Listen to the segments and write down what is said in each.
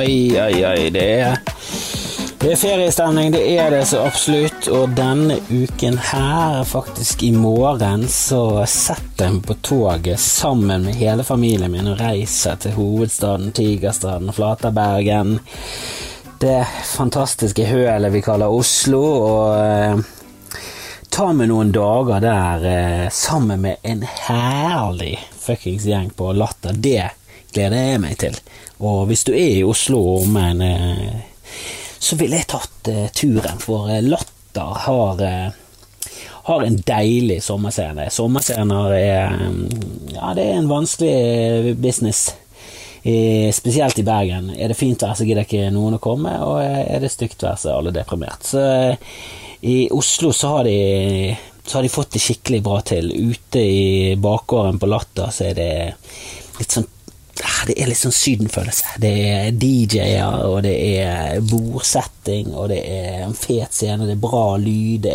Ai, ai, ai. Det er, det er feriestemning, det er det så absolutt. Og denne uken her, faktisk i morgen, så setter jeg meg på toget sammen med hele familien min og reiser til hovedstaden Tigerstaden, Flatabergen. Det fantastiske hølet vi kaller Oslo. og... Eh, ta med noen dager der eh, sammen med en herlig fuckings gjeng på Latter. Det gleder jeg meg til. Og hvis du er i Oslo og omegn, eh, så ville jeg tatt eh, turen, for eh, Latter har har en deilig sommerscene. Sommerscener er mm, Ja, det er en vanskelig business. Spesielt i Bergen. Er det fint vær, så gidder ikke noen å komme, og er det stygt vær, så er alle deprimert. Så i Oslo så har de så har de fått det skikkelig bra til. Ute i bakgården på Latter så er det litt sånn det er litt sånn sydenfølelse. Det er DJ-er, og det er bordsetting, og det er en fet scene, det er bra lyd,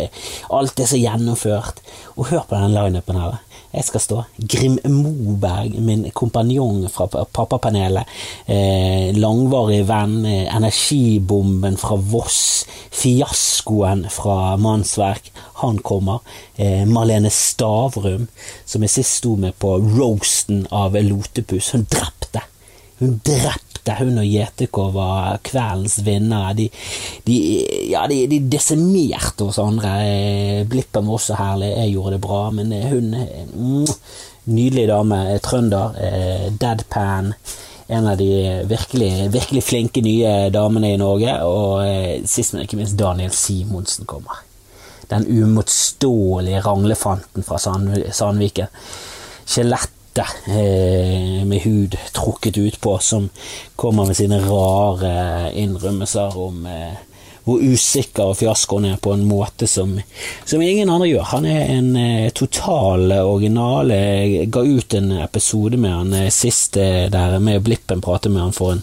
alt er så gjennomført. Og hør på den lineupen her. Jeg skal stå. Grim Moberg, min kompanjong fra pappapanelet. Eh, langvarig venn. Eh, energibomben fra Voss. Fiaskoen fra Mannsverk. Han kommer. Eh, Marlene Stavrum, som jeg sist sto med på roasten av Lotepus. Hun drepte. Hun drepte hun og JTK var kveldens vinnere. De, de, ja, de, de desimerte oss andre. Blippen var også herlig, jeg gjorde det bra, men hun mm, Nydelig dame. Trønder. Eh, deadpan. En av de virkelig, virkelig flinke nye damene i Norge. Og eh, sist, men ikke minst, Daniel Simonsen kommer. Den umotståelige ranglefanten fra Sandviken. Skjelett eh, med hud trukket utpå, som kommer med sine rare innrømmelser om eh, hvor usikker fiaskoen er på en måte som, som, ingen andre gjør. Han er en eh, total original. Jeg ga ut en episode med han eh, sist eh, der med Blippen pratet med han for en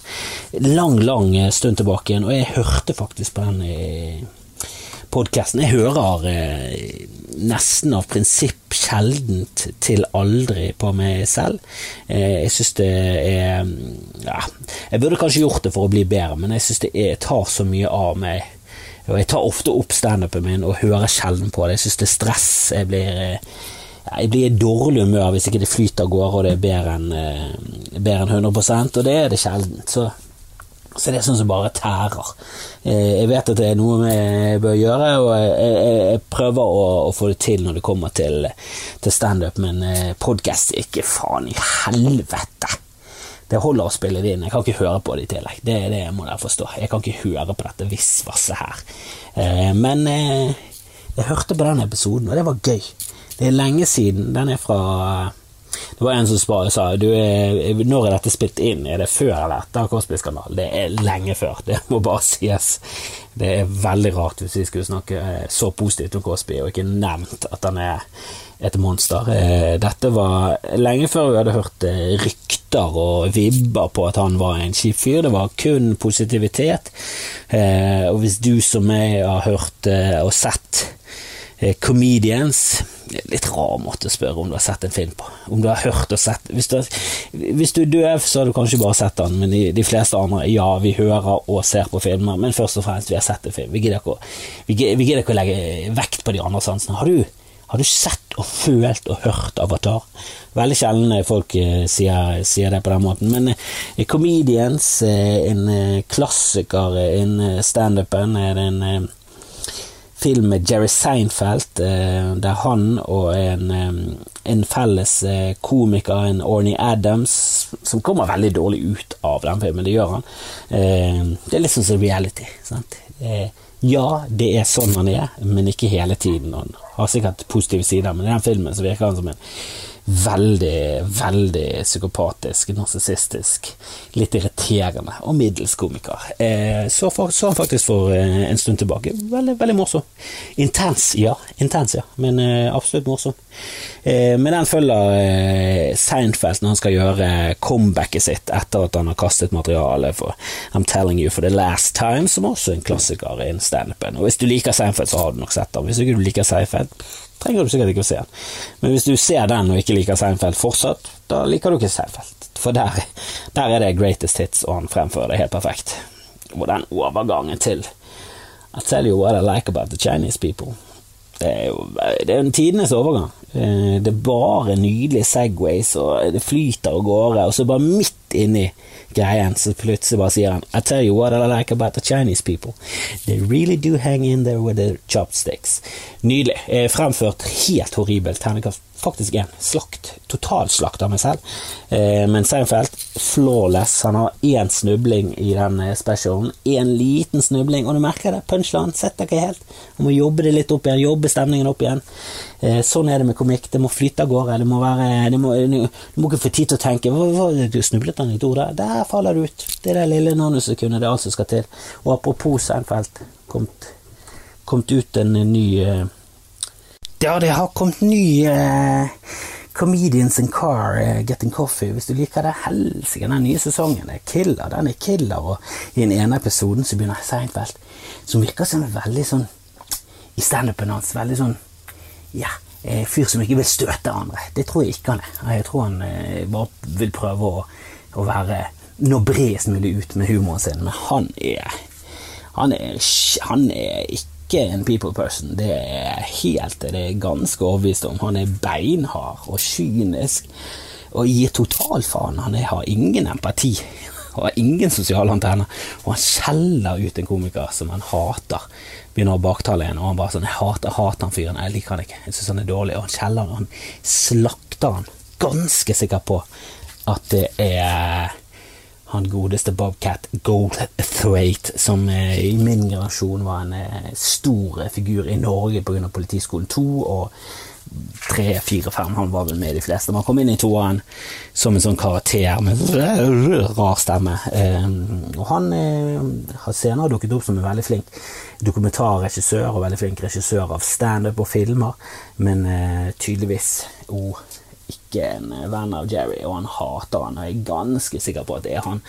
lang, lang stund tilbake igjen, og jeg hørte faktisk på den i podkasten. Jeg hører eh, nesten av prinsipp sjeldent til aldri på meg selv. Eh, jeg syns det er ja, Jeg burde kanskje gjort det for å bli bedre, men jeg syns det er, tar så mye av meg. Og jeg tar ofte opp standupen min og hører sjelden på det. Jeg syns det er stress. Jeg blir eh, jeg blir i dårlig humør hvis ikke det flyter av gårde og det er bedre enn eh, bedre enn 100 og det er det sjelden. Så så det er sånn som bare tærer. Eh, jeg vet at det er noe vi bør gjøre, og jeg, prøver å, få det til når det kommer til, til standup, men eh, podkast ikke faen i helvete. Det holder å spille det inn. Jeg kan ikke høre på det i tillegg. Det er det jeg må dere forstå. Jeg kan ikke høre på dette visvasset her. Eh, men jeg hørte på den episoden, og det var gøy. Det er lenge siden. Den er fra det var en som sa du er, når er dette spilt inn, er det før eller etter Cosby-skandalen? Det er lenge før, det må bare sies. Det er veldig rart hvis vi skulle snakke eh, så positivt om Cosby og ikke nevnt at han er et monster. Eh, dette var lenge før vi hadde hørt eh, rykter og vibber på at han var en kjip fyr. Det var kun positivitet. Og hvis du som meg har hørt og sett Comedians litt rar måte å spørre om du har sett en film på. Om du har hørt og sett Hvis du, hvis du er døv, så har du kanskje bare sett den, men de, de, fleste andre, ja, vi hører og ser på filmer, men først og fremst, vi har sett en film. Vi gidder ikke, vi gidder ikke å legge vekt på de andre sansene. Har du, har du sett og følt og hørt Avatar? Veldig sjelden folk uh, sier, sier, det på den måten, men eh, Comedians, eh, en klassiker innen standupen, er det en film med Jerry Seinfeld, eh, der han og en, en felles eh, komiker, en Orny Adams, som kommer veldig dårlig ut av den filmen. Det gjør han. Eh, det er litt sånn som reality. Sant? Ja, det er sånn han er, men ikke hele tiden. Han har sikkert positive sider, men i den filmen så virker han som en veldig, veldig psykopatisk, narsissistisk, litt irriterende og middels komiker. Eh, så, han faktisk for eh, en stund tilbake. Veldig, veldig morsom. Intens, ja. Intens, ja. Men eh, absolutt morsom. Men den følger Seinfeld når han skal gjøre comebacket sitt etter at han har kastet materiale for I'm Telling You for the Last Time, som også er en klassiker innen standupen. Og hvis du liker Seinfeld, så har du nok sett den. Hvis ikke du liker Seinfeld trenger du sikkert ikke å se den. Men hvis du ser den og ikke liker Seinfeld fortsatt, da liker du ikke Seinfeld. For der, der er det greatest hits, og han fremfører det helt perfekt. Og den overgangen til I tell you what I like about the Chinese people. Det er jo det er en tidenes overgang. Eh, det er bare nydelige Segways, og det flyter av gårde, og så bare midt inni greien, så plutselig bare sier han I tell you what I like about the Chinese people. They really do hang in there with their chopsticks. Nydelig. Eh, fremført helt horribelt. Terningkast faktisk en slakt. Totalslakt av meg selv. Eh, men Seinfeld, flawless. Han har én snubling i den specialen. Én liten snubling, og du merker det. Punchline setter ikke helt. Han må jobbe det litt opp igjen, jobbe stemningen opp igjen. Sånn er det med komikk. Det må flytte av gårde. Det må være det må, Du må ikke få tid til å tenke hva, hva, Du snublet et der? Faller det ut. Det er det lille nanosekundet det er alt som skal til. Og apropos Seinfeld, kommet, kommet ut en ny uh, ja, det har kommet ny uh, Comedians in Car, uh, Getting Coffee. Hvis du liker det, helsike, den nye sesongen er killer. Den er killer, og i den ene episoden så begynner Seinfeld, som virker som veldig sånn I standupen hans, veldig sånn Ja, fyr som ikke vil støte andre. Det tror jeg ikke han er. Jeg tror han uh, bare vil prøve å, å være nå bredest mulig ut med humoren sin, men han er han er, han er ikke en people person. Det er helt det er ganske overbevist om. Han er beinhard og kynisk og gir total faen. Han har ingen empati har ingen sosiale antenner. Og han skjeller ut en komiker som han hater. Begynner å baktale en, og han bare sånn 'Jeg hater, hater han fyren. Jeg liker han ikke. Jeg syns han er dårlig.' Og han skjeller han. Slakter han. Ganske sikker på at det er han godeste Bobcat Goldthwaite, som eh, i min generasjon var en eh, stor figur i Norge pga. Politiskolen 2 og 3, 4, 5. Han var vel med de fleste. Man kom inn i toeren som en sånn karakter med rar stemme. Eh, og han har senere dukket opp som en veldig flink dokumentarregissør og veldig flink regissør av standup og filmer, men tydeligvis oh, ikke en venn av Jerry, og han hater han. Og jeg er ganske sikker på at det er han.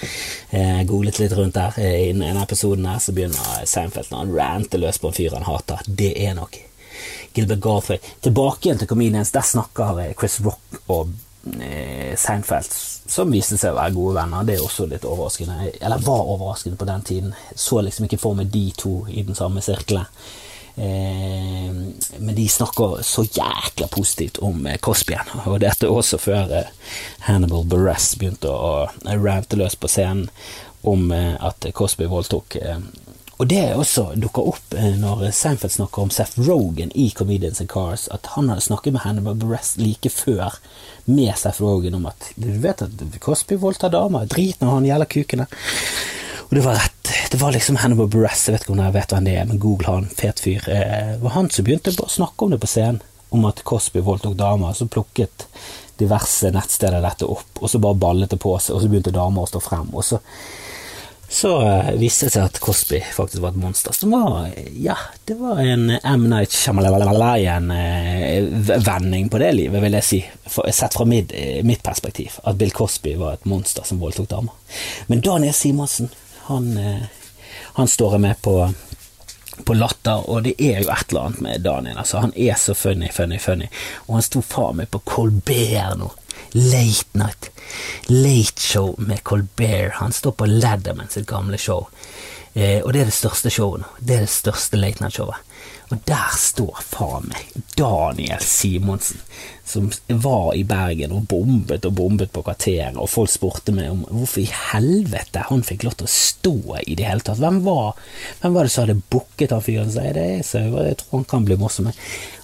Eh, googlet litt rundt der. I en episoden her så begynner Seinfeld når han ranter løs på en fyr han hater. Det er nok Gilbert Garthway. Tilbake igjen til Comedians. Der snakker eh, Chris Rock og eh, Seinfeld, som viste seg å være gode venner. Det er også litt overraskende. Eller var overraskende på den tiden. Så liksom ikke for meg de to i den samme sirkelen. Eh, men de snakker så jækla positivt om Cosby og dette også før Hannibal Buress begynte å rante løs på scenen om at Cosby voldtok. Og det også dukka opp når Seinfeld snakker om Seth Rogan i Comedians and Cars, at han hadde snakket med Hannibal Buress like før med Seth Rogan om at du vet at Cosby voldtar damer, drit når han gjelder kukene. Og det var rett. Det var liksom Hannibal Buress, jeg vet ikke om jeg vet hvem det er, men google han, fet fyr. Eh, det var han som begynte å snakke om det på scenen, om at Cosby voldtok damer. Så plukket diverse nettsteder dette opp, og så bare ballet det på seg, og så begynte damer å stå frem. Og så, så uh, viste det seg at Cosby faktisk var et monster, som var Ja, det var en M. Night Shyamalan-vending på det livet, vil jeg si. Sett fra mitt, mitt perspektiv. At Bill Cosby var et monster som voldtok damer. Men Daniel Simonsen han, eh, han står jeg med på, på latter, og det er jo et eller annet med Daniel. Altså, han er så funny, funny, funny. Og han sto faen meg på Colbert nå. Late Night. Late Show med Colbert. Han står på Ladderman sitt gamle show. Eh, og det er det største showet nå. Det er det største Late Night-showet. Og der står faen meg Daniel Simonsen, som var i Bergen og bombet og bombet på kvarteret, og folk spurte meg om hvorfor i helvete han fikk lov til å stå i det hele tatt. Hvem var, hvem var det som hadde booket han fyren? Jeg, det er, så jeg tror han kan bli morsom.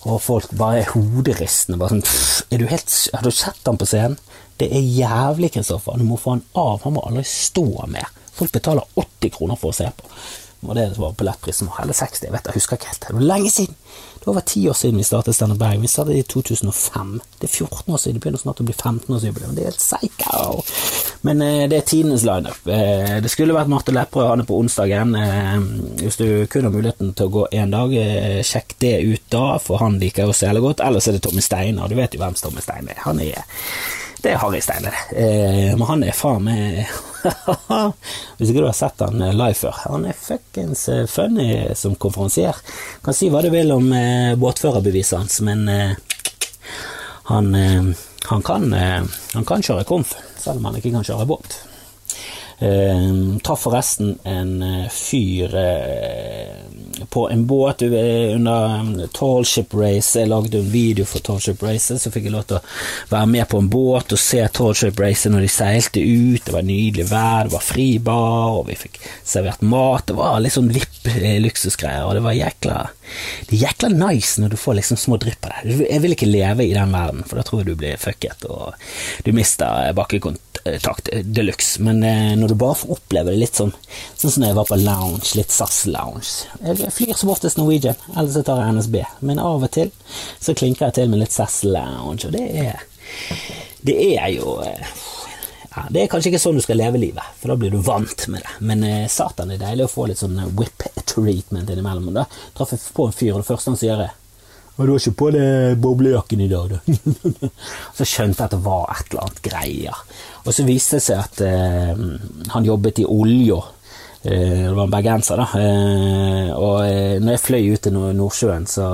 Og folk bare er hoderistende. Bare sånn, er du helt, har du sett han på scenen? Det er jævlig, Kristoffer. Du må få han av. Han må aldri stå mer. Folk betaler 80 kroner for å se på. Og det var billettprisen eller 60, jeg vet jeg husker ikke helt. Det var lenge siden. Det var over ti år siden vi startet Standup Bergen. Vi startet i 2005. Det er 14 år siden. Det begynner snart å bli 15-årsjubileum. Det er helt psycho! Men eh, det er tidenes lineup. Eh, det skulle vært Marte Lepperød han er på onsdagen. Eh, hvis du kun har muligheten til å gå én dag, eh, sjekk det ut da, for han liker også jævlig godt. Ellers er det Tommy Steiner. Du vet jo hvem Tommy Steiner er. Han er Det er Harry Steine. Eh, men han er faen meg Hvis ikke du har sett han eh, live før. Han er fuckings eh, funny som konferansier. Kan si hva du vil om eh, båtførerbeviset hans, men eh, han, han, kan, han kan kjøre komf, selv om han ikke kan kjøre båt. Uh, traff forresten en fyr uh, på en båt under Tall Tallship Race. Jeg lagde en video for Tallship Race, så fikk jeg lov til å være med på en båt og se Tallship Race når de seilte ut. Det var nydelig vær, det var fri bar, og vi fikk servert mat. Det var litt sånn VIP-luksusgreier, og det var jækla Det er jækla nice når du får liksom små drypp av det. Jeg vil ikke leve i den verden, for da tror jeg du blir fucket, og du mister bakkekontakt de luxe. Men eh, når du bare får oppleve det litt sånn, sånn som jeg var på lounge, litt SAS-lounge Jeg flyr som oftest Norwegian, eller så tar jeg NSB, men av og til så klinker jeg til med litt SAS-lounge, og det er Det er jo eh, ja, Det er kanskje ikke sånn du skal leve livet, for da blir du vant med det. Men eh, satan, det er deilig å få litt sånn whip treatment innimellom. Da traff jeg på en fyr, og det første han sier, er og du har ikke på deg boblejakken i dag, da? så skjønte jeg at det var et eller annet greier. Og så viste det seg at eh, han jobbet i olja. Eh, det var en bergenser, da. Eh, og eh, når jeg fløy ut til Nordsjøen, så,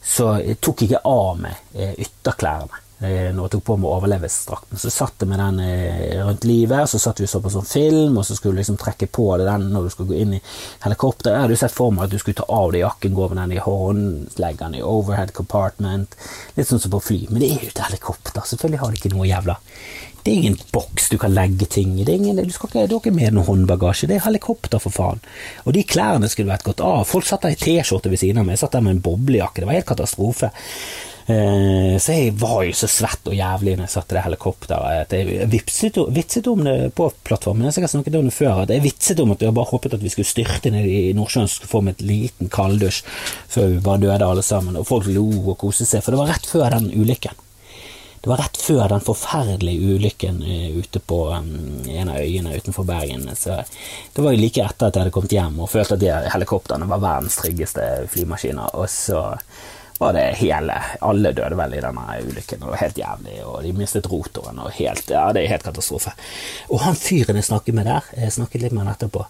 så tok jeg ikke av meg eh, ytterklærne. Eh, når jeg tok på meg overlevelsesdrakten. Så satt jeg med den eh, rundt livet, så satt vi så på sånn film, og så skulle du liksom trekke på deg den når du skulle gå inn i helikopteret. Jeg hadde jo sett for meg at du skulle ta av deg jakken, gå med den i håndleggeren i overhead compartment, litt sånn som på fly. Men det er jo et helikopter, selvfølgelig har de ikke noe jævla det er ingen boks du kan legge ting i. Det er Ingen, du, skal ikke, du har ikke med noe håndbagasje. Det er helikopter, for faen. Og de klærne skulle vært gått av. Folk satt der i T-skjorte ved siden av meg. Jeg satt der med en boblejakke. Det var helt katastrofe. Eh, så jeg var jo så svett og jævlig når jeg satt i det helikopteret at jeg vipset, vitset om det på plattformen. Jeg har snakket om det før, at jeg vitset om at jeg bare håpet at vi skulle styrte ned i Nordsjøen og få med et liten kalddusj før vi bare døde alle sammen. Og folk lo og koste seg, for det var rett før den ulykken. Det var rett før den forferdelige ulykken eh, ute på um, en av øyene utenfor Bergen. Så det var jo like etter at jeg hadde kommet hjem og følte at de helikoptrene var verdens tryggeste flymaskiner. Og så var det hele Alle døde vel i denne ulykken, det var helt jævlig, og de mistet rotoren, og helt Ja, det er helt katastrofe. Og han fyren jeg snakket med der, jeg snakket litt med han etterpå,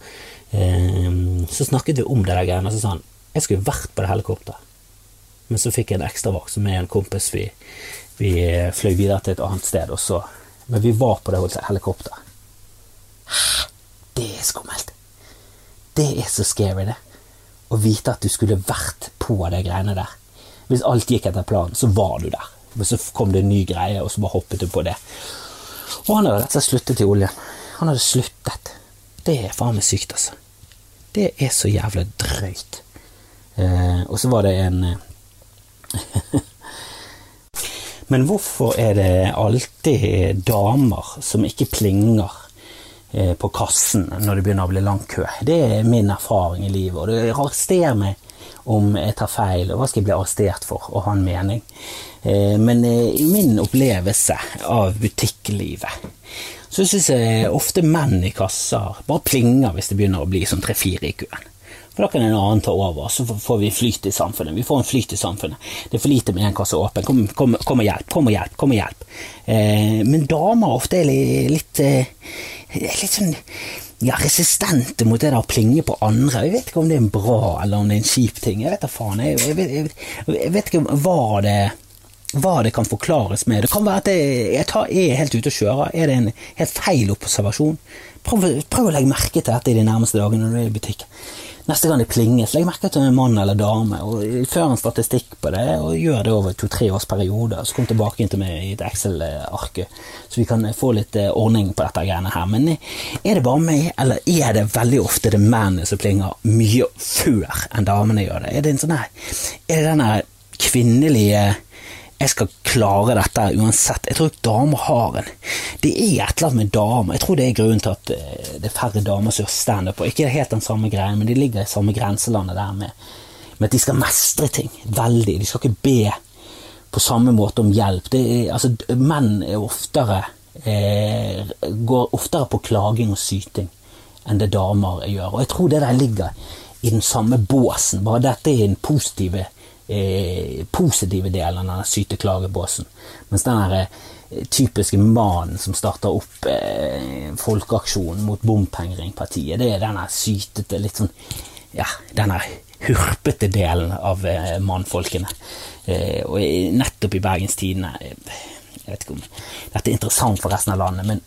ehm, så snakket vi om det der greiene, og så sa han jeg skulle vært på det helikopteret, men så fikk jeg en ekstravakt som er en kompis vi, vi fløy videre til et annet sted, og så Men vi var på det helikopteret. Det er skummelt. Det er så scary, det. Å vite at du skulle vært på de greiene der. Hvis alt gikk etter planen, så var du der. Men så kom det en ny greie, og så bare hoppet du på det. Og han hadde rett og slett sluttet i oljen. Han hadde sluttet. Det er faen meg sykt, altså. Det er så jævlig drøyt. Eh, og så var det en eh, Men hvorfor er det alltid damer som ikke plinger på kassen når det begynner å bli lang kø? Det er min erfaring i livet, og det arresterer meg om jeg tar feil, og hva skal jeg bli arrestert for, og ha en mening. Eh, men eh, i min opplevelse av butikklivet, så syns jeg ofte menn i kasser bare plinger hvis det begynner å bli sånn tre-fire i køen. For da kan en annen ta over, så får vi flyt i samfunnet. Vi får en flyt i samfunnet. Det er for lite med én kasse åpen. Kom, kom, kom, og hjelp, kom og hjelp, kom og hjelp. Eh, men damer ofte er litt, litt sånn ja, resistente mot det der å plinge på andre. Jeg vet ikke om det er en bra eller om det er en kjip ting. Jeg vet da faen. Jeg, jeg, vet, jeg, vet, ikke hva det, hva det kan forklares med. Det kan være at jeg, tar, er helt ute og kjører. Er det en helt feil observasjon? Prøv, prøv å legge merke til dette i de nærmeste dagene når du er i butikken. Neste gang det plinges, legg merke til en mann eller dame, og før en statistikk på det, og gjør det over to-tre års periode. Så kom tilbake inn til meg i et Excel-ark, så vi kan få litt eh, ordning på dette greiene her. Men eh, er det bare meg, eller er det veldig ofte det mennene som plinger mye før enn damene gjør det? Er det en sånn her Er det denne kvinnelige jeg skal klare dette uansett. Jeg tror ikke damer har en Det er et eller annet med damer. Jeg tror det er grunnen til at eh, det er færre damer som gjør standup. Ikke helt den samme greien, men de ligger i samme grenselandet der med, med, at de skal mestre ting. Veldig. De skal ikke be på samme måte om hjelp. Er, altså, menn er oftere er, går oftere på klaging og syting enn det damer gjør. Og jeg tror det der ligger i den samme båsen, bare dette er den positive eh, positive delen av denne syteklagebåsen. Mens den typiske mannen som starter opp eh, folkeaksjonen mot bompengeringpartiet. Det er denne sytete, litt sånn Ja, denne hurpete delen av eh, mannfolkene. Eh, og nettopp i Bergens Tidende eh, Jeg vet ikke om dette er interessant for resten av landet, men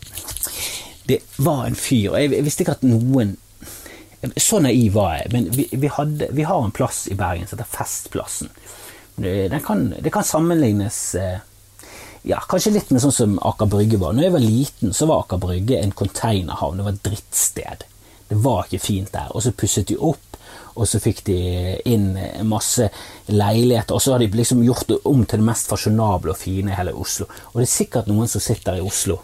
det var en fyr og Jeg visste ikke at noen Så naiv var jeg, men vi, vi, hadde, vi har en plass i Bergen som heter Festplassen. Det kan, det kan sammenlignes eh, ja, kanskje litt med sånn som Aker Brygge var. Når jeg var liten, så var Aker Brygge en konteinerhavn. Det var et drittsted. Det var ikke fint der. Og så pusset de opp, og så fikk de inn masse leiligheter. Og så har de liksom gjort det om til det mest fasjonable og fine i hele Oslo. Og det er sikkert noen som sitter i Oslo.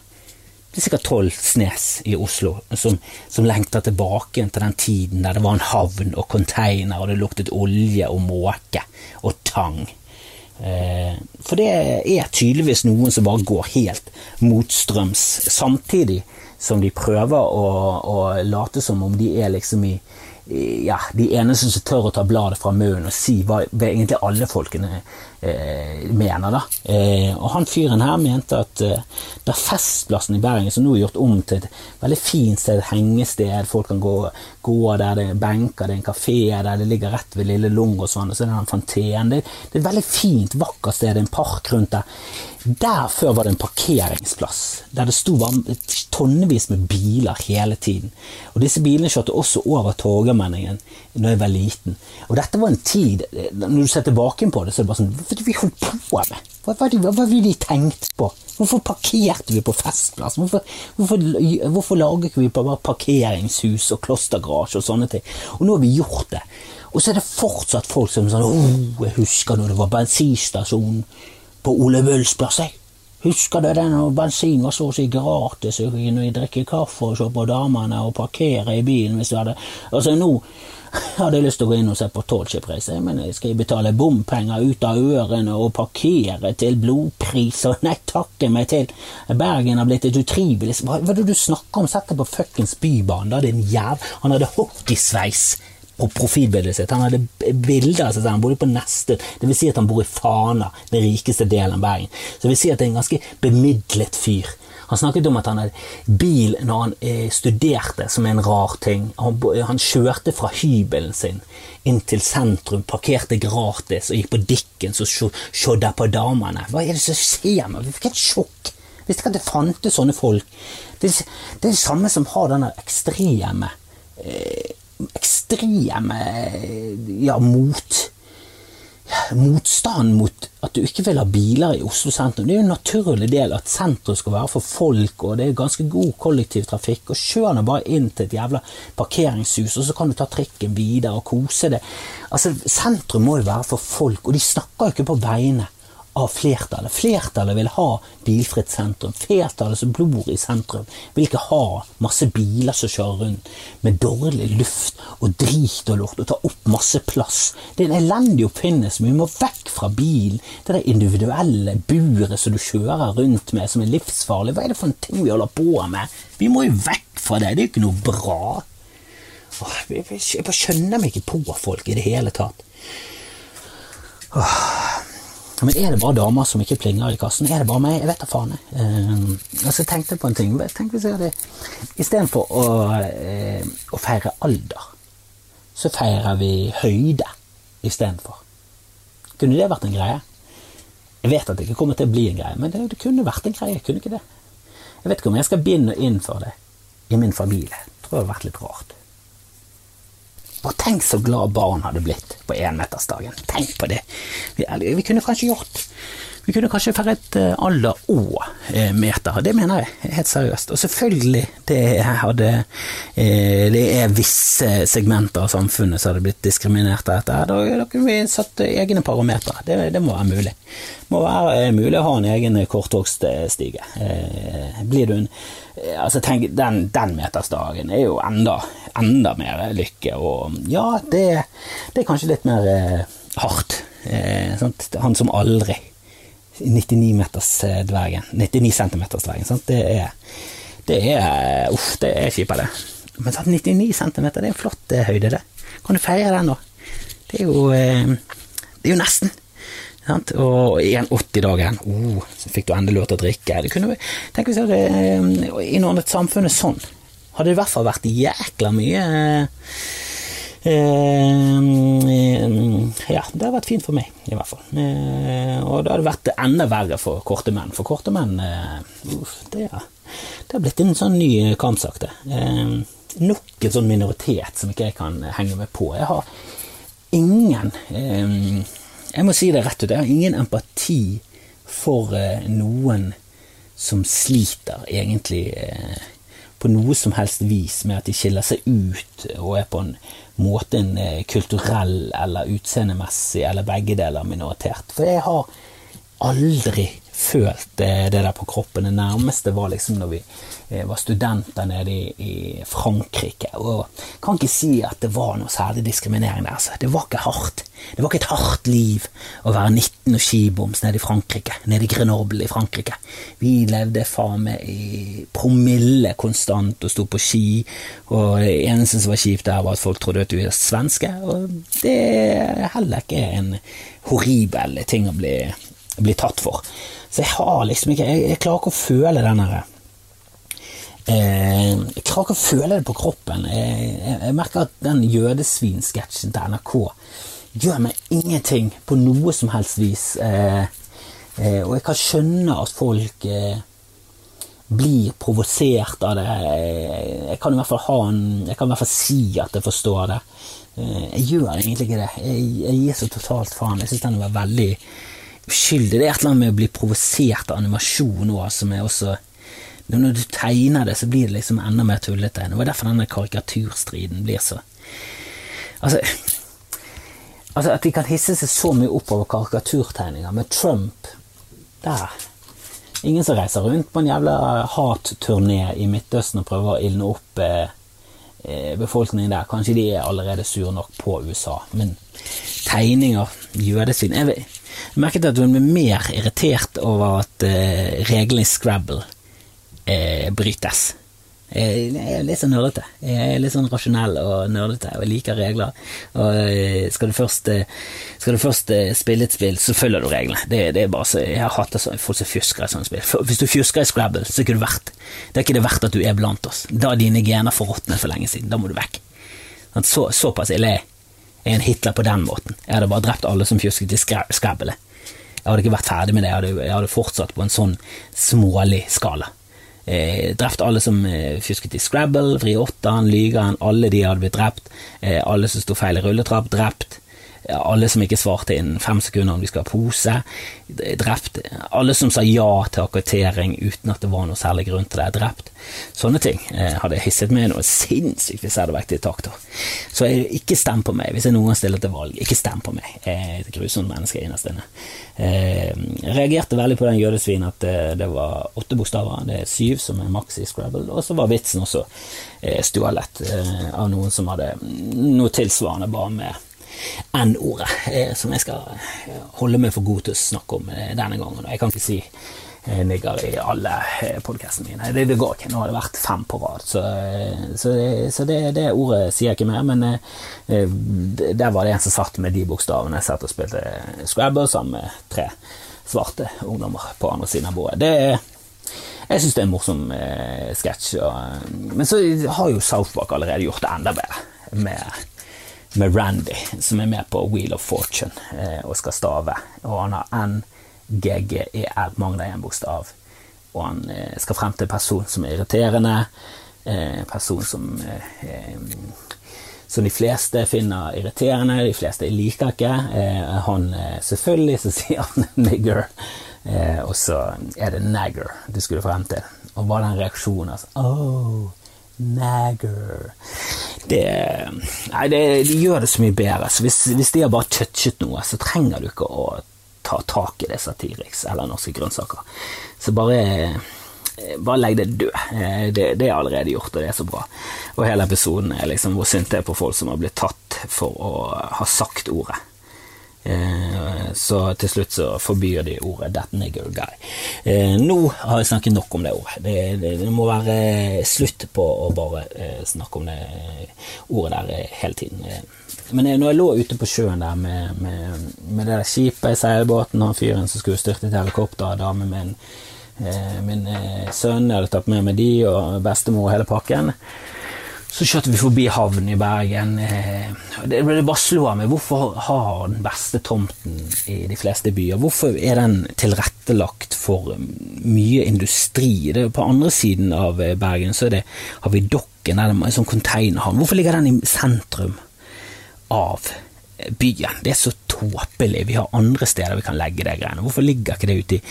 Det er sikkert tolv snes i Oslo som, som lengter tilbake til den tiden der det var en havn og container, og det luktet olje og måke og tang. Eh, for det er tydeligvis noen som bare går helt motstrøms, samtidig som de prøver å, å late som om de er liksom i ja, de eneste som tør å ta bladet fra munnen og si hva, egentlig alle folkene eh, mener. da. Eh, og han fyren her mente at eh, er Festplassen i Bergen, som nå er gjort om til et veldig fint sted, hengested, folk kan gå, gå der det er benker, det er en kafé der det ligger rett ved Lille Lung og sånn, så er det en fonten. Det, det, er et veldig fint, vakkert sted, det er en park rundt der. Der før var det en parkeringsplass, der det sto tonnevis med biler hele tiden. Og disse bilene kjørte også over Torgallmenningen da jeg var liten. Og dette var en tid, når du ser tilbake på det, så er det bare sånn Hva var det vi holdt på med? Hva var det, hva var det de tenkte på? Hvorfor parkerte vi på Festplass? Hvorfor, hvorfor, hvorfor laget vi bare parkeringshus og klostergarasje og sånne ting? Og nå har vi gjort det. Og så er det fortsatt folk som sånn oh, jeg husker når det var bensinstasjon på Ole plass. jeg. Husker du den bensin var så å si gratis, og kunne drikke kaffe og se på damene og parkere i bilen hvis du hadde Altså, nå hadde jeg lyst til å gå inn og se på Tallship-reise, men skal jeg betale bompenger ut av ørene og parkere til blodpris og nei, takke meg til. Bergen har blitt et utrivelig Hva er det du snakker om? Sett deg på fuckings Bybanen, da, din jæv. Han hadde hockeysveis på profilbildet sitt. Han hadde bilder av seg selv, han bodde på Nesttun. Det vil si at han bor i Fana, den rikeste delen av Bergen. Så det vil si at det er en ganske bemidlet fyr. Han snakket om at han hadde bil når han eh, studerte, som er en rar ting. Han, kjørte fra hybelen sin inn til sentrum, parkerte gratis og gikk på Dickens og shodda på damene. Hva er det som skjer med Vi fikk et sjokk. Visste ikke at det fantes sånne folk. Det er det samme som har denne ekstreme eh, ekstreme ja, mot motstand mot at du ikke vil ha biler i Oslo sentrum. Det er jo en naturlig del at sentrum skal være for folk, og det er ganske god kollektivtrafikk. og Kjør nå bare inn til et jævla parkeringshus, og så kan du ta trikken videre og kose deg. Altså, Sentrum må jo være for folk, og de snakker jo ikke på vegne av flertallet. Flertallet vil ha bilfritt sentrum. Flertallet som bor i sentrum, vil ikke ha masse biler som kjører rundt med dårlig luft og drit og lort og tar opp masse plass. Det er en elendig oppfinnelse. Vi må vekk fra bilen. Det der individuelle buret som du kjører rundt med, som er livsfarlig. Hva er det for en ting vi holder på med? Vi må jo vekk fra det. Det er jo ikke noe bra. Åh, jeg bare skjønner meg ikke på folk i det hele tatt. Åh. Men er det bare damer som ikke plinger i kassen? Er det bare meg? Jeg vet da faen. Uh, altså, jeg tenkte på en ting. Tenk hvis jeg hadde Istedenfor å, uh, å feire alder, så feirer vi høyde istedenfor. Kunne det vært en greie? Jeg vet at det ikke kommer til å bli en greie, men det, det kunne vært en greie. kunne ikke det? Jeg vet ikke om jeg skal begynne å innføre det i min familie. Jeg tror det hadde vært litt rart. Bare tenk så glad barn hadde blitt på énmetersdagen. Tenk på det. Vi, vi, kunne kanskje gjort Vi kunne kanskje feiret uh, alder og uh, meter. Det mener jeg helt seriøst. Og selvfølgelig, det, hadde, uh, det er visse segmenter av samfunnet som hadde blitt diskriminert av dette. Da, da kunne vi satt egne parametere. Det, det, må være mulig. Det må være mulig å ha en egen korthogststige. blir du en altså tenk, den, den metersdagen er jo enda, enda mer lykke, og ja, det, det er kanskje litt mer eh, hardt. Eh, Han som aldri. 99-metersdvergen. 99 cm-dvergen. Det er, det er Uff, det er kjipt, det. Men 99 cm, det er en flott eh, høyde, det. Kan du feire den, da? Det er jo, eh, det er jo nesten. Sant? Og igjen 80-dagen. Oh, så fikk du endelig lov til å drikke. Det kunne, tenk hvis jeg hadde eh, innordnet samfunnet sånn. Hadde det i hvert fall vært jækla mye eh, Ja, det har vært fint for meg, i hvert fall. Eh, og det hadde vært enda verre for korte menn. For korte menn uff, det, det, har blitt en sånn ny kampsak, det. nok en sånn minoritet som ikke jeg kan henge med på. Jeg har ingen Jeg må si det rett ut, jeg har ingen empati for noen som sliter, egentlig på noe som helst vis med at de skiller seg ut og er på en måte en eh, kulturell eller utseendemessig eller begge deler minoritert. For jeg har aldri følt det, det der på kroppen. Det nærmeste var liksom når vi eh, var studenter nede i, Frankrike. Og kan ikke si at det var noe særlig diskriminering der. Altså. Det var ikke hardt. Det var ikke et hardt liv å være 19 og skiboms nede i Frankrike. Nede i Grenoble i Frankrike. Vi levde faen meg i promille konstant og sto på ski. Og det eneste som var kjipt der, var at folk trodde at du er svenske. Og det er heller ikke en horribel ting å bli bli tatt for. Så jeg har liksom ikke Jeg, jeg klarer ikke å føle den derre eh, Jeg klarer ikke å føle det på kroppen. Jeg, jeg, jeg merker at den jødesvinsketsjen til NRK gjør meg ingenting på noe som helst vis. Eh, eh, og jeg kan skjønne at folk eh, blir provosert av det. Jeg kan i hvert fall ha en Jeg kan i hvert fall si at jeg forstår det. Eh, jeg gjør egentlig ikke det. Jeg, jeg gir så totalt faen. Jeg syns den var veldig uskyldig. Det er et eller annet med å bli provosert av animasjon òg, som er også Når du tegner det, så blir det liksom enda mer tullete. Det var derfor denne karikaturstriden blir så Altså, altså At de kan hisse seg så mye opp over karikaturtegninger. Med Trump Der. Ingen som reiser rundt på en jævla hatturné i Midtøsten og prøver å ildne opp eh, eh befolkningen der. Kanskje de er allerede sure nok på USA, men tegninger, jødesvin jeg, jeg merket at hun ble mer irritert over at eh, reglene i Scrabble eh, brytes. Jeg er litt sånn nerdete. Jeg er litt sånn rasjonell og nerdete og liker regler. Og uh, skal du først, skal du først spille et spill, så følger du reglene. Det, det er bare så, Jeg har hatt folk som fjusker i sånne spill. Hvis du fjusker i Scrabble, så er ikke du verdt Det er ikke det verdt at du er blant oss. Da er dine gener forråtnet for lenge siden. Da må du vekk. Sånn, så, såpass ille er jeg er en Hitler på den måten. Jeg hadde bare drept alle som fjusket i Scrabble. Jeg hadde ikke vært ferdig med det, jeg hadde, jeg hadde fortsatt på en sånn smålig skala. Eh, drept alle som eh, fusket i Scrabble, vri åtteren, lygeren, alle de hadde blitt drept. Eh, alle som sto feil i rulletrapp, drept alle som ikke svarte innen fem sekunder om de skal ha pose, drept. Alle som sa ja til akkreditering uten at det var noe særlig grunn til det, drept. Sånne ting eh, hadde hisset med noe sinnssykt hvis jeg hadde vært diktator. Så jeg, ikke stem på meg hvis jeg noen gang stiller til valg. Ikke stem på meg. Jeg er et grusomt menneske innerst inne. Eh, jeg reagerte veldig på den jødesvinen at det, det, var åtte bokstaver. Det er syv som er maks i Scrabble. Og så var vitsen også eh, stualett eh, av noen som hadde noe tilsvarende, bare med N-ordet, eh, som jeg skal eh, holde meg for god til å snakke om eh, denne gangen. Jeg kan ikke si nigger i alle podkastene mine. Det, det, går ikke. Nå har det vært fem på rad, så, så, det, så det, det, ordet sier jeg ikke mer. Men der var det en som satt med de bokstavene. Jeg satt og spilte Scrabble sammen med tre svarte ungdommer på andre siden av bordet. jeg syns det er en morsom eh, sketsj. Men så har jo South Park allerede gjort det enda bedre. med med Randy, som er med på Wheel of Fortune eh, og skal stave. Og han har N-G-G-E-R, mangler én bokstav. Og han eh, skal frem til en person som er irriterende, eh, person som som de fleste finner irriterende, de fleste liker ikke. Han Selvfølgelig så sier han 'nigger', og så er det 'nagger' du skulle frem til. Og hva er den reaksjonen altså, oh, Nagger. Det, nei, det, de gjør det så mye bedre. Så hvis, hvis, de har bare touchet noe, så trenger du ikke å ta tak i det Satiriks eller Norske grønnsaker. Så bare, bare legg det død. Eh, det, det, er allerede gjort, og det er så bra. Og hele episoden er liksom hvor sint det er på folk som har blitt tatt for å ha sagt ordet. Eh, så til slutt så forbyr de ordet 'that nigger guy'. Eh, nå har jeg snakket nok om det ordet. Det, det, det må være slutt på å bare eh, snakke om det ordet der hele tiden. Men når jeg lå ute på sjøen der med, med, med det der skipet, seilbåten, han fyren som skulle styrte til helikopter, damen min, eh, min sønn, jeg hadde tatt med meg de, og bestemor og hele pakken så kjørte vi forbi havnen i Bergen. Eh, det, det bare slår meg. Hvorfor har den beste tomten i de fleste byer Hvorfor er den tilrettelagt for mye industri? Det, på andre siden av eh, Bergen så det, har vi Dokken, en sånn containerhavn. Hvorfor ligger den i sentrum av byen? Det er så tåpelig. Vi har andre steder vi kan legge det greiene. Hvorfor ligger ikke det ute i,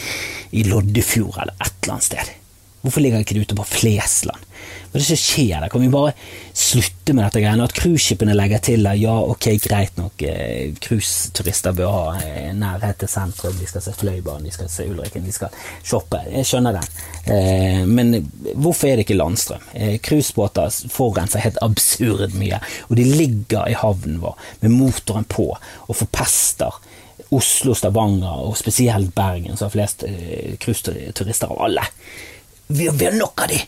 i Loddefjord eller et eller annet sted? Hvorfor ligger det ikke ute på Flesland? Er det som skjer der? Kan vi bare slutte med dette greiene? At cruiseskipene legger til der, ja, ok, greit nok, eh, cruiseturister bør ha eh, nærhet til sentrum, de skal se Fløibanen, de skal se Ulriken, de skal shoppe. Jeg skjønner det. Eh, men hvorfor er det ikke landstrøm? Cruisebåter forurenser helt absurd mye, og de ligger i havnen vår med motoren på og forpester. Oslo, Stavanger og spesielt Bergen, som har flest cruiseturister av alle. Vi, vi har nok av de!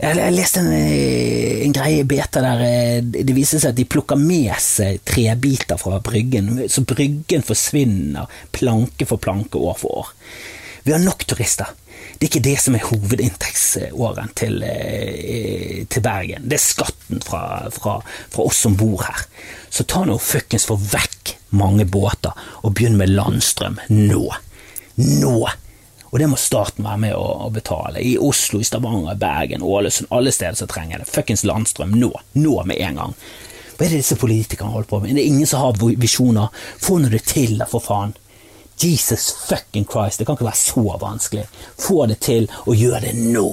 Jeg leste en, eh, en greie i beta der eh, det viser seg at de plukker med seg trebiter fra bryggen, så bryggen forsvinner planke for planke år for år. Vi har nok turister. Det er ikke det som er hovedinntektsåren til, eh, til Bergen. Det er skatten fra, fra, fra oss som bor her. Så ta nå fuckings få vekk mange båter, og begynn med landstrøm nå. Nå! Og det må staten være med å, betale. I Oslo, i Stavanger, Bergen, Ålesund, alle steder som trenger det. Fuckings landstrøm nå. Nå med en gang. Hva er det disse politikerne holder på med? Det er ingen som har visjoner. Få nå det til, da, for faen. Jesus fucking Christ, det kan ikke være så vanskelig. Få det til, og gjør det nå.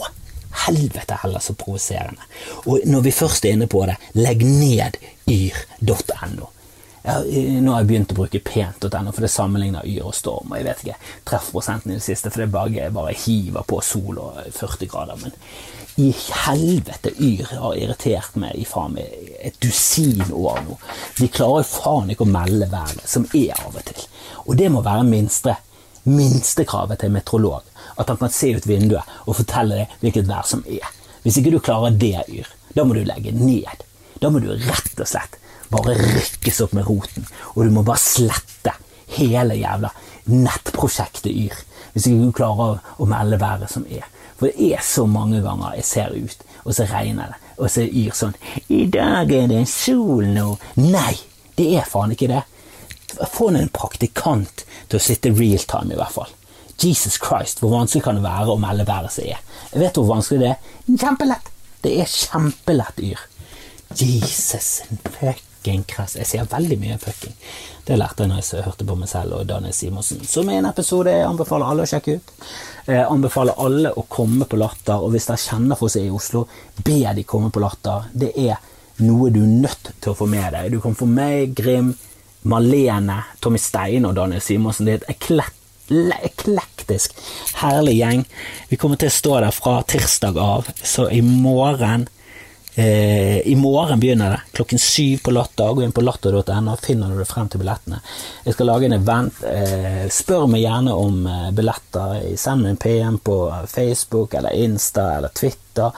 Helvete heller så provoserende. Og når vi først er inne på det, legg ned yr.no. Ja, nå har jeg begynt å bruke pent.no, for det sammenligner yr og storm. og Jeg vet ikke treffprosenten i det siste, for det bare, bare hiver på sol og 40 grader. Men i helvete yr har irritert meg i faen meg et dusin år nå. De klarer faen ikke å melde været, som er av og til. Og det må være minste, minstekravet til en meteorolog. At han kan se ut vinduet og fortelle deg hvilket vær som er. Hvis ikke du klarer det, Yr, da må du legge ned. Da må du rett og slett bare rykkes opp med roten, og du må bare slette hele jævla nettprosjektet Yr. Hvis ikke du klarer å, melde været som er. For det er så mange ganger jeg ser ut, og så regner det, og så er Yr sånn 'I dag er det en sol nå.' Nei, det er faen ikke det. Få en praktikant til å sitte real time, i hvert fall. Jesus Christ, hvor vanskelig kan det være å melde været som er? Jeg vet hvor vanskelig det er. Kjempelett! Det er kjempelett, Yr. Jesus fuck fucking krass. Jeg sier veldig mye fucking. Det lærte jeg når jeg hørte på meg selv og Daniel Simonsen. Som er en episode jeg anbefaler alle å sjekke ut. Jeg anbefaler alle å komme på Latter, og hvis dere kjenner som er i Oslo, be de komme på Latter. Det er noe du er nødt til å få med deg. Du kan få meg, Grim, Malene, Tommy Stein og Daniel Simonsen. Det er et eklett eklektisk, herlig gjeng. Vi kommer til å stå der fra tirsdag av, så i morgen Eh, I morgen begynner det, klokken syv på Latter. Gå inn på latter.no, finner du frem til billettene. Jeg skal lage en event. Eh, spør meg gjerne om eh, billetter. Send meg en PM på Facebook eller Insta eller Twitter Twitter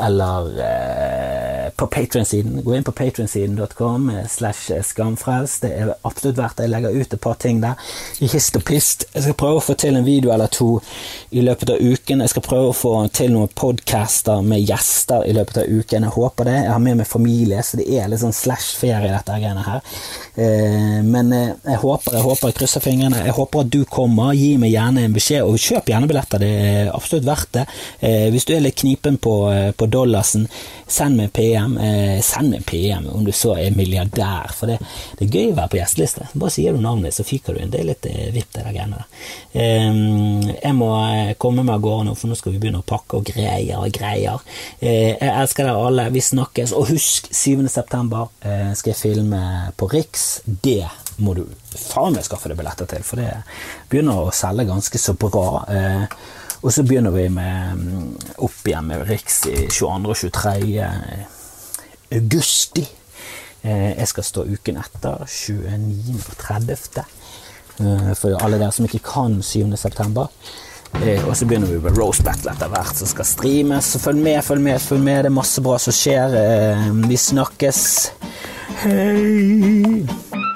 eller eh, på Patrion-siden. Gå inn på patrionsiden.com eh, slash skamfrelst. Det er absolutt verdt det. Jeg legger ut et par ting der hist og pist. Jeg skal prøve å få til en video eller to i løpet av uken. Jeg skal prøve å få til noen podcaster med gjester i løpet av uken. Jeg håper det. Jeg har med meg familie, så det er litt sånn slash-ferie, dette greiene her. Eh, men eh, jeg håper, jeg håper, jeg krysser fingrene. Jeg håper at du kommer. Gi meg gjerne en beskjed, og kjøp gjerne billetter. Det er absolutt verdt det. Hvis du er litt knipen på, eh, på dollarsen, send meg PM. Eh, send meg PM om du så er milliardær, for det, det er gøy å være på gjesteliste. Bare sier du navnet, så fiker du inn. Det er litt eh, vipp, det der greiene der. Eh, jeg må eh, komme meg av gårde nå, for nå skal vi begynne å pakke og greier og greier. Eh, jeg elsker dere alle. Vi snakkes. Og husk, 7. september skal jeg filme på Riks. Det må du faen meg skaffe deg billetter til, for det begynner å selge ganske så bra. Eh, og så begynner vi med mm, opp igjen med Riks i 22. og 23. augusti. Eh, jeg skal stå uken etter, 29. og 30. Eh, for alle dere som ikke kan 7. september. Eh, og så begynner vi med Rose Battle etter hvert, som skal streames. Følg med, følg med, følg med. Det er masse bra som skjer. Eh, vi snakkes. Hei!